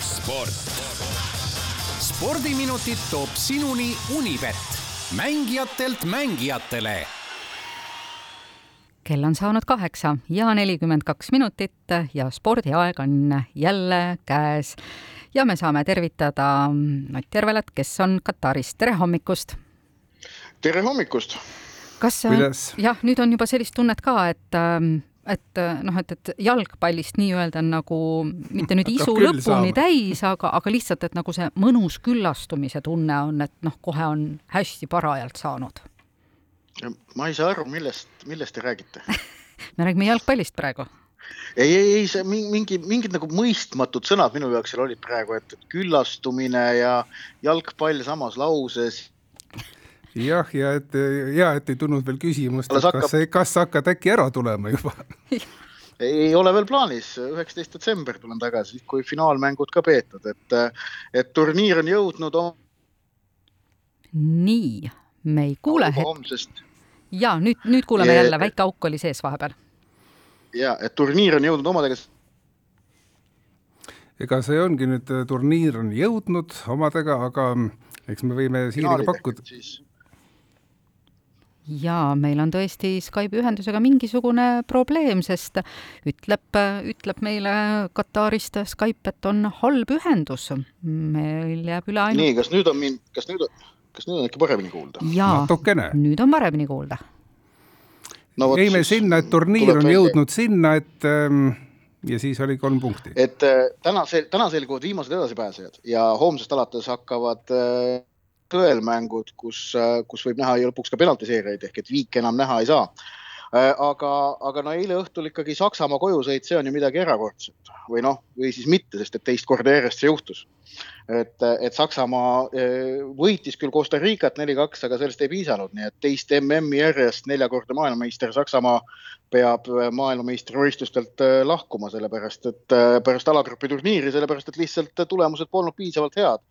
sport. spordiminutid toob sinuni Unibet, mängijatelt mängijatele kell on saanud kaheksa ja nelikümmend kaks minutit ja spordiaeg on jälle käes. ja me saame tervitada Ott Järvelat, kes on Kataris, tere hommikust! tere hommikust! kas, jah, nüüd on juba sellist tunnet ka, et et noh, et, et jalgpallist nii-öelda nagu mitte nüüd isu lõpuni täis, aga, aga lihtsalt, et nagu see mõnus küllastumise tunne on, et noh, kohe on hästi parajalt saanud. ma ei saa aru, millest, millest te räägite. Me räägime jalgpallist praegu. Ei, ei, ei, see mingi, mingid nagu mõistmatud sõnad minu jaoks seal olid praegu, et küllastumine ja jalgpall samas lauses jah, ja et ja et ei tulnud veel küsimust, et hakkab... kas, kas sa hakkad äkki ära tulema juba ei ole veel plaanis, üheksateist detsember tulen tagasi, kui finaalmängud ka peetud, et, et turniir on jõudnud. nii, me ei kuule hetk. ja nüüd, nüüd kuuleme ja, jälle, väike auk oli sees vahepeal. ja, et turniir on jõudnud omadega ega see ongi nüüd, turniir on jõudnud omadega, aga eks me võime Siiriga pakkuda. Jaa, meil on tõesti Skype'i ühendusega mingisugune probleem, sest ütleb, ütleb meile Katarist Skype, et on halb ühendus. meil jääb üle ainult. nii, kas nüüd on mind, kas nüüd, kas nüüd on äkki paremini kuulda? jaa, nüüd on paremini kuulda. No, jäime sinna, et turniir on jõudnud sinna, et ähm, ja siis oli kolm punkti. et äh, täna, täna selguvad viimased edasipääsejad ja homsest alates hakkavad äh, tõelmängud, kus, kus võib näha lõpuks ka penaltiseerijaid ehk et viike enam näha ei saa. aga, aga no eile õhtul ikkagi Saksamaa kojusõit, see on ju midagi erakordset või noh, või siis mitte, sest et teist korda järjest see juhtus. et, et Saksamaa eh, võitis küll Costa Ricat neli-kaks, aga sellest ei piisanud, nii et teist MM-i järjest neljakordne maailmameister Saksamaa peab maailmameistrivõistlustelt lahkuma, sellepärast et pärast alagrupi turniiri, sellepärast et lihtsalt tulemused polnud piisavalt head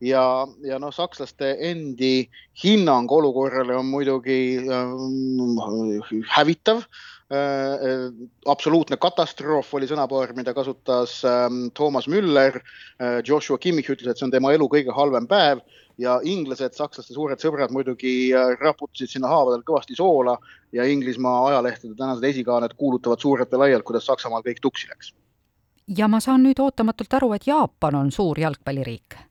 ja, ja noh, sakslaste endi hinnang olukorrale on muidugi äh, hävitav äh,. absoluutne katastroof oli sõnapaar, mida kasutas äh, Toomas Müller äh,. Joshua Kimmich ütles, et see on tema elu kõige halvem päev ja inglased, sakslaste suured sõbrad muidugi äh, raputasid sinna haavadel kõvasti soola ja Inglismaa ajalehtede tänased esikaaned kuulutavad suurelt ja laialt, kuidas Saksamaal kõik tuksi läks. ja ma saan nüüd ootamatult aru, et Jaapan on suur jalgpalliriik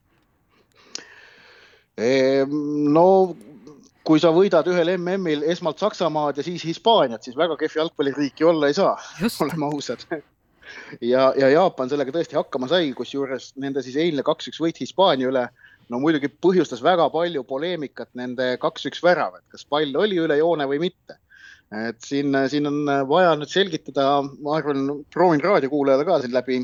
no kui sa võidad ühel MM-il esmalt Saksamaad ja siis Hispaaniat, siis väga kehv jalgpalliriiki olla ei saa, oleme ausad. ja, ja Jaapan sellega tõesti hakkama sai, kusjuures nende siis eilne kaks-üks võit Hispaania üle no muidugi põhjustas väga palju poleemikat nende kaks-üks värav, et kas pall oli üle joone või mitte. et siin, siin on vaja nüüd selgitada, ma arvan, proovin raadiokuulajale ka siin läbi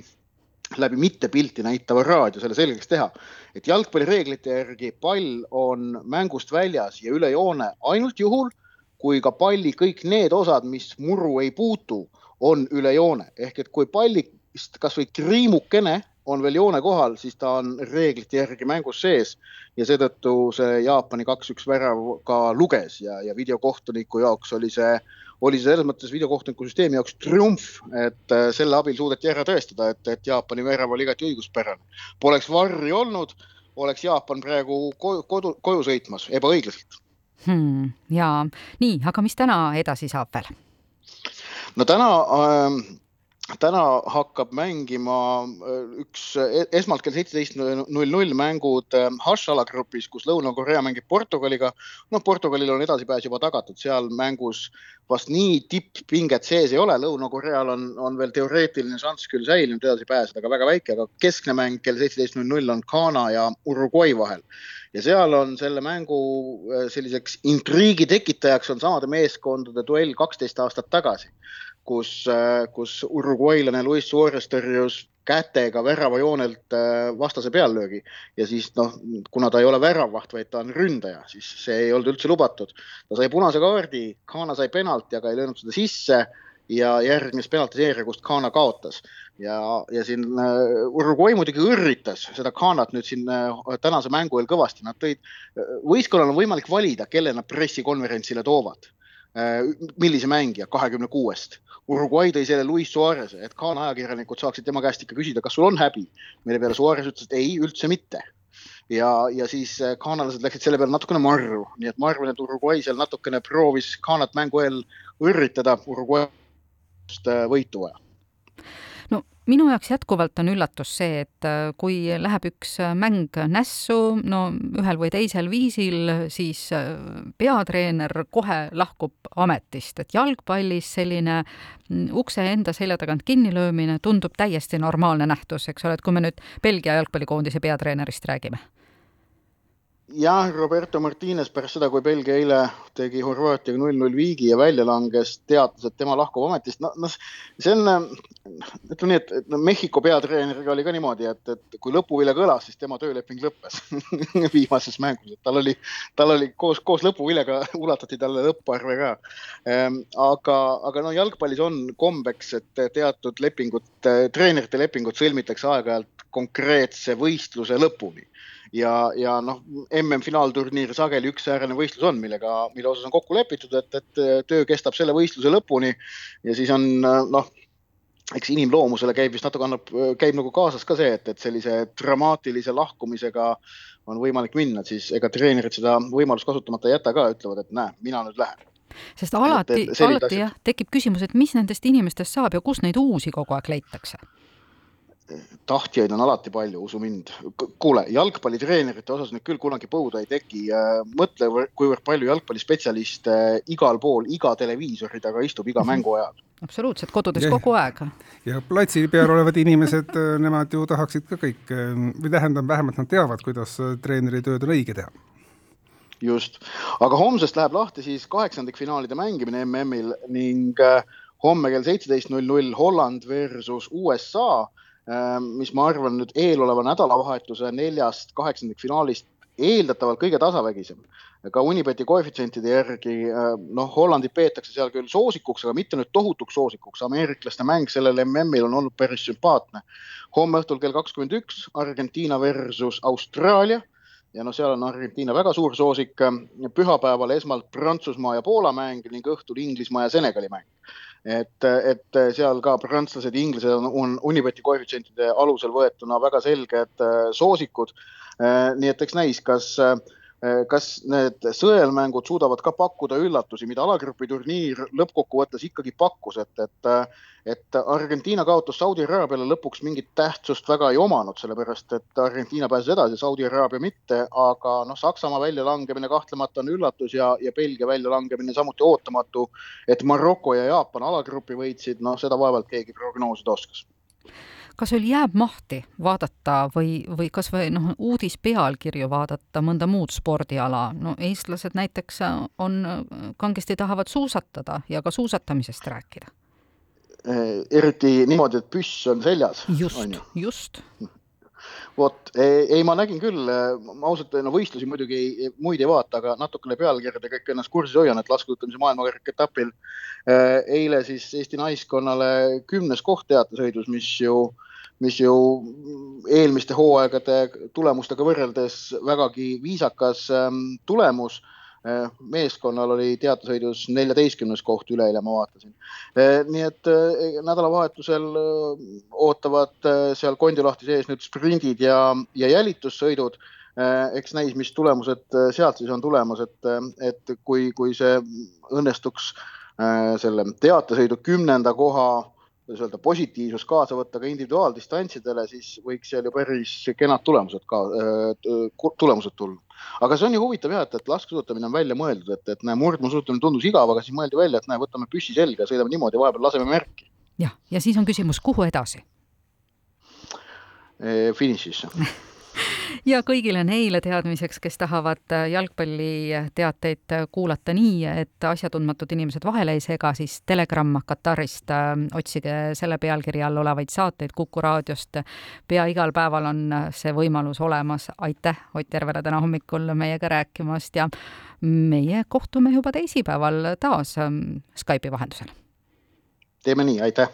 läbi mitte pilti näitava raadio selle selgeks teha, et jalgpallireeglite järgi pall on mängust väljas ja üle joone ainult juhul, kui ka palli kõik need osad, mis muru ei puutu, on üle joone. Ehk et kui pallist kasvõi kriimukene on veel joone kohal, siis ta on reeglite järgi mängus sees. Ja seetõttu see Jaapani kaks-üks värav ka luges ja, ja videokohtuniku jaoks oli see oli see selles mõttes videokohtuniku süsteemi jaoks triumf, et äh, selle abil suudeti ära tõestada, et, et Jaapani värav oli igati õiguspärane. Poleks varri olnud, oleks Jaapan praegu koju, kodu, koju sõitmas ebaõiglaselt hmm,. ja nii, aga mis täna edasi saab veel? no täna äh, täna hakkab mängima äh, üks e-, esmalt kell seitseteist null null mängud äh, H-ala grupis, kus Lõuna-Korea mängib Portugaliga. noh, Portugalil on edasipääs juba tagatud, seal mängus vast nii tipppinget sees ei ole. Lõuna-Koreal on, on veel teoreetiline šanss küll säilinud edasi pääseda, aga väga väike, aga keskne mäng kell seitseteist null null on Ghana ja Uruguay vahel ja seal on selle mängu äh, selliseks intriigi tekitajaks on samade meeskondade duell kaksteist aastat tagasi kus, äh, kus uruguaylane Luis Suarez tõrjus kätega väravajoonelt äh, vastase peallöögi. Ja siis noh, kuna ta ei ole väravaht, vaid ta on ründaja, siis see ei olnud üldse lubatud. ta sai punase kaardi, Ghana sai penalti, aga ei löönud seda sisse. Ja järgnes penaltiseeria, kust Ghana kaotas. Ja, ja siin uh, Uruguay muidugi üritas seda Ghanat nüüd siin tänase mängu eel kõvasti, nad tõid võistkonnal on võimalik valida, kelle nad pressikonverentsile toovad millise mängija kahekümne kuuest. Uruguay tõi selle Luis Suarez, et Ghana ajakirjanikud saaksid tema käest ikka küsida, kas sul on häbi. mille peale Suarez ütles, et ei, üldse mitte ja, ja siis ghaanalased läksid selle peale natukene marru, nii et ma arvan, et Uruguay seal natukene proovis Ghanat mängu eel õrritada, Uruguay võitu vaja minu jaoks jätkuvalt on üllatus see, et äh, kui läheb üks äh, mäng nässu, no ühel või teisel viisil, siis äh, peatreener kohe lahkub ametist, et jalgpallis selline mm, ukse enda selja tagant kinnilöömine tundub täiesti normaalne nähtus, eks ole, et kui me nüüd Belgia jalgpallikoondise peatreenerist räägime jah, Roberto Martines pärast seda, kui Belgia eile tegi Horvaatiaga null-null viigi ja välja langes, teatas, et tema lahkub ametist. no, noh, see on, ütleme nii, et, et no Mehhiko peatreeneriga oli ka niimoodi, et, et kui lõpuvile kõlas, siis tema tööleping lõppes viimases mängus, et tal oli, tal oli koos, koos lõpuviljega ulatati talle lõpparve ka ehm,. aga, aga no jalgpallis on kombeks, et teatud lepingud, treenerite lepingud sõlmitakse aeg-ajalt konkreetse võistluse lõpuni ja, ja noh, MM-finaalturniir sageli ükssäärane võistlus on, millega, mille osas on kokku lepitud, et, et töö kestab selle võistluse lõpuni ja siis on noh, eks inimloomusele käib vist natuke annab, käib nagu kaasas ka see, et, et sellise dramaatilise lahkumisega on võimalik minna, siis ega treenerid seda võimalust kasutamata ei jäta ka, ütlevad, et näe, mina nüüd lähen. Sest alati, alati jah, tekib küsimus, et mis nendest inimestest saab ja kus neid uusi kogu aeg leitakse tahtjaid on alati palju, usu mind. kuule, jalgpallitreenerite osas nüüd küll kunagi põuda ei teki. mõtle, kuivõrd palju jalgpallispetsialiste igal pool, iga televiisori taga istub iga mängu ajal. absoluutselt, kodudes ja, kogu aeg. ja platsi peal olevad inimesed, nemad ju tahaksid ka kõik või tähendab, vähemalt nad teavad, kuidas treeneri tööd on õige teha just, aga homsest läheb lahti siis kaheksandikfinaalide mängimine MM-il ning äh, homme kell seitseteist null null Holland versus USA mis ma arvan nüüd eeloleva nädalavahetuse neljast kaheksandikfinaalist eeldatavalt kõige tasavägisem. ka Unibeti koefitsientide järgi ehm, noh, Hollandit peetakse seal küll soosikuks, aga mitte nüüd tohutuks soosikuks. ameeriklaste mäng sellel MM-il on olnud päris sümpaatne. homme õhtul kell kakskümmend üks Argentiina versus Austraalia ja noh, seal on Argentiina väga suur soosik. pühapäeval esmalt Prantsusmaa ja Poola mäng ning õhtul Inglismaa ja Senegali mäng et, et seal ka prantslased inglased on, on Unibeti koefitsientide alusel võetuna väga selged äh, soosikud. Äh, nii et eks näis, kas Äh, kas need sõelmängud suudavad ka pakkuda üllatusi, mida alagrupi turniir lõppkokkuvõttes ikkagi pakkus, et, et, et Argentiina kaotus Saudi Araabiale lõpuks mingit tähtsust väga ei omanud, sellepärast et Argentiina pääses edasi, Saudi Araabia mitte, aga noh, Saksamaa väljalangemine kahtlemata on üllatus ja, ja Belgia väljalangemine samuti ootamatu. et Maroko ja Jaapan alagrupi võitsid, noh, seda vaevalt keegi prognoosida oskas kas sul jääb mahti vaadata või, või kas või noh, uudispealkirju vaadata mõnda muud spordiala, no eestlased näiteks on, kangesti tahavad suusatada ja ka suusatamisest rääkida. Eriti niimoodi, et püss on seljas. just, just vot, ei, ma nägin küll, ma ausalt, no võistlusi muidugi ei, muid ei vaata, aga natukene pealkirjadega ikka ennast kursis hoian, et laskesuusatamise maailmakarika etapil eh, eile siis Eesti naiskonnale kümnes koht teatesõidus, mis ju mis ju eelmiste hooaegade tulemustega võrreldes vägagi viisakas ähm, tulemus. äh, meeskonnal oli teatesõidus neljateistkümnes koht üleeile, ma vaatasin. Äh, nii et äh, nädalavahetusel ootavad seal kondilahti sees nüüd sprindid ja, ja jälitussõidud. eks näis, mis tulemused sealt siis on tulemas, et, et kui, kui see õnnestuks selle teatesõidu kümnenda koha kuidas öelda, positiivsust kaasa võtta ka individuaaldistantsidele, siis võiks seal ju päris kenad tulemused ka äh,, tulemused tulla. Aga see on ju huvitav jah, et, et laskesuusatamine on välja mõeldud, et, et näe, murdmaasuusatamine tundus igav, aga siis mõeldi välja, et näe, võtame püssi selga, sõidame niimoodi, vahepeal laseme märki. jah, ja siis on küsimus, kuhu edasi? finišisse ja kõigile neile teadmiseks, kes tahavad jalgpalliteateid kuulata nii, et asjatundmatud inimesed vahele ei sega, siis Telegram Katarist äh, otsige selle pealkirja all olevaid saateid Kuku raadiost. pea igal päeval on see võimalus olemas. aitäh, Ott Järvele täna hommikul meiega rääkimast ja meie kohtume juba teisipäeval taas ähm, Skype'i vahendusel. teeme nii, aitäh.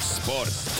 sport